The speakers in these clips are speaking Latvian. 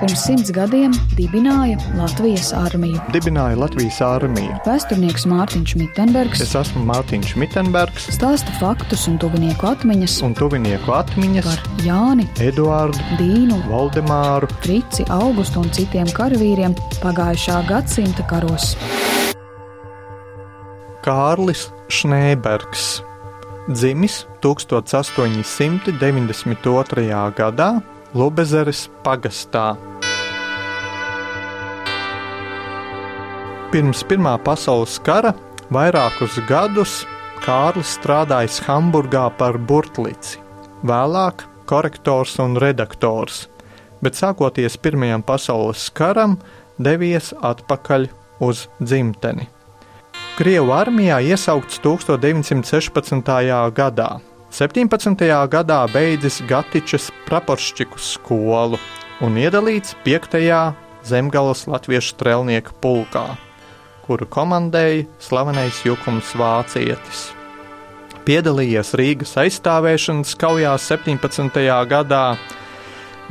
pirms simts gadiem dibināja Latvijas armiju. Dibināja Latvijas armiju. Vēsturnieks Mārtiņš Mitenbergs Es esmu Mārtiņš Mitenbergs stāsta faktus un tuvinieku atmiņas un tuvinieku atmiņas par Jāni, Eduārdu, Dīnu, Valdemāru, Frici, Augustu un citiem karavīriem pagājušā gadsimta karos. Kārlis Šnēbergs. Dzimis 1892. gadā Lubezeres pagastā. Pirms Pirmā pasaules kara vairākus gadus Kārlis strādājis Hamburgā par burtlici, vēlāk korektors un redaktors, bet sākoties Pirmajam pasaules karam devies atpakaļ uz dzimteni. Krievu armijā iesaukts 1916. gadā. 17. gadā beidzis Gatičas praporšķiku skolu un iedalīts 5. zemgales latviešu strēlnieku pulkā, kuru komandēja slavenais Jukums Vācietis. Piedalījies Rīgas aizstāvēšanas kaujās 17. gadā,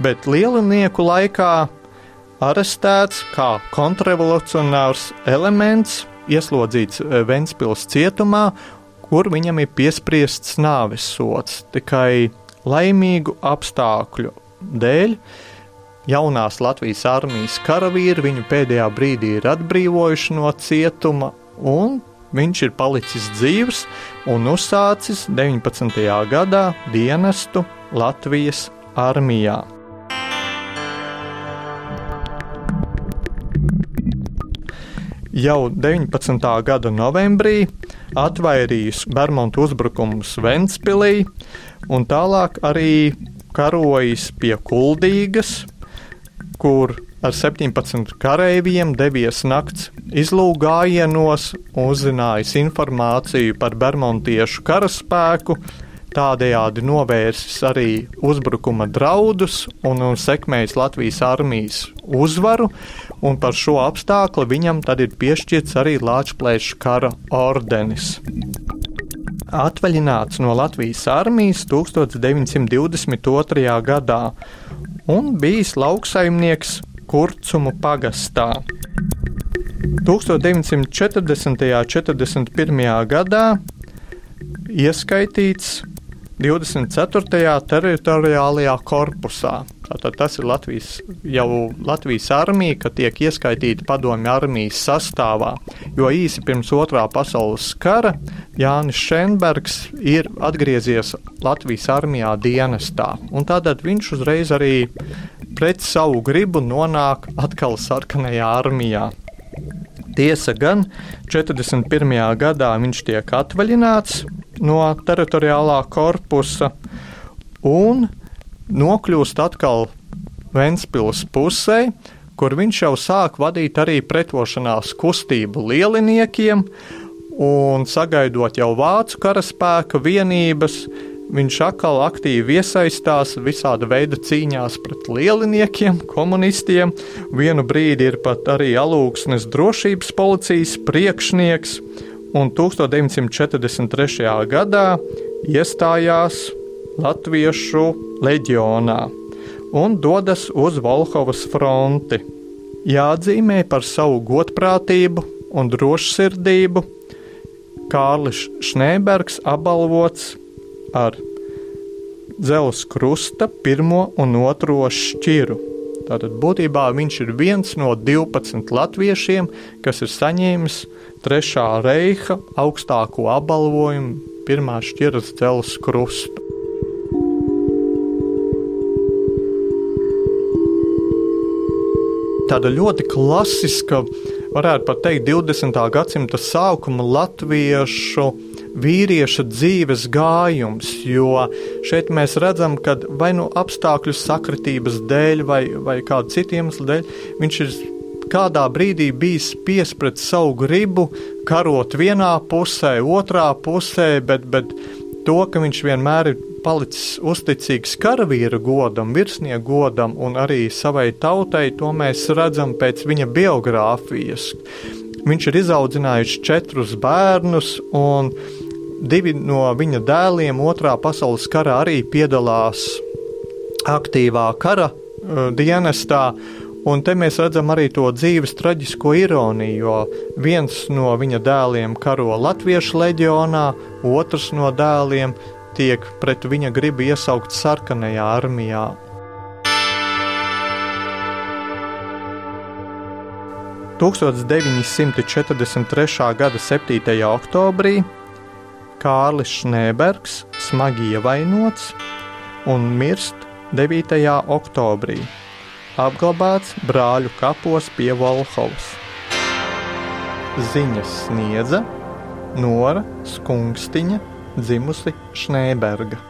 bet lielinieku laikā arestēts kā kontrrevolucionārs elements, ieslodzīts Ventspils cietumā kur viņam ir piespriests nāves sots. Tikai laimīgu apstākļu dēļ jaunās Latvijas armijas karavīri viņu pēdējā brīdī ir atbrīvojuši no cietuma, un viņš ir palicis dzīves un uzsācis 19. gadā dienestu Latvijas armijā. Jau 19. gada novembrī atvairījis Bermudu uzbrukumus Ventspīlī un tālāk arī karojis pie Kuldīgas, kur ar 17 kareiviem devies nakts izlūgājienos, uzzinājis informāciju par bermontiešu karaspēku, tādējādi novērsis arī uzbrukuma draudus un, un sekmējis Latvijas armijas uzvaru, un par šo apstākli viņam tad ir piešķirts arī Lāčplēša kara ordenis. Atvaļināts no Latvijas armijas 1922. gadā un bijis lauksaimnieks Kurcumu pagastā. 1940. un 41. gadā ieskaitīts 24. teritoriālajā korpusā. Tātad tas ir Latvijas, jau Latvijas armija, ka tiek ieskaitīta padomju armijas sastāvā. Jo īsi pirms otrā pasaules kara Jānis Šenbergs ir atgriezies Latvijas armijā dienestā. Tādēļ viņš uzreiz arī pret savu gribu nonāk atkal sarkanajā armijā. Tiesa gan 41. gadā viņš tiek atvaļināts no teritoriālā korpusa un nokļūst atkal Ventspils pusē, kur viņš jau sāk vadīt arī pretošanās kustību lieliniekiem un sagaidot jau vācu karaspēka vienības. Viņš atkal aktīvi iesaistās visāda veida cīņās pret lieliniekiem, komunistiem. Vienu brīdi ir pat arī alūksnes drošības policijas priekšnieks, un 1943. gadā iestājās Latviešu leģionā un dodas uz Volhovas fronti. Jāatzīmē par savu godprātību un drošsirdību Kārlis Šnēbergs apbalvots ar dzelzs krusta pirmo un otro šķiru. Tātad būtībā viņš ir viens no 12 latviešiem, kas ir saņēmis Trešā reiha augstāko apbalvojumu, pirmā šķiras dzelzs krustu. Tāda ļoti klasiska, varētu pat teikt, 20. gadsimta sākuma latviešu vīrieša dzīves gājums, jo šeit mēs redzam, ka vai nu apstākļu sakritības dēļ, vai, vai kādu citu iemeslu dēļ, viņš ir kādā brīdī bijis spiests pret savu gribu karot vienā pusē, otrā pusē, bet, bet to, ka viņš vienmēr ir palicis uzticīgs karavīra godam, virsnieku godam un arī savai tautai, to mēs redzam pēc viņa biogrāfijas. Viņš ir izaudzinājis četrus bērnus, un divi no viņa dēliem otrā pasaules karā arī piedalās aktīvā kara uh, dienestā. Un te mēs redzam arī to dzīves traģisko ironiju, jo viens no viņa dēliem karo Latviešu leģionā, otrs no dēliem tiek pret viņa gribu iesaukt sarkanajā armijā. Tūkstoš 943. gada 7. oktobrī Kārlis Šnēbergs smagi ievainots un mirst 9. oktobrī, apglabāts brāļu kapos pie Volhovas. Ziņas sniedza Nora Skungstiņa, dzimusi Šnēberga.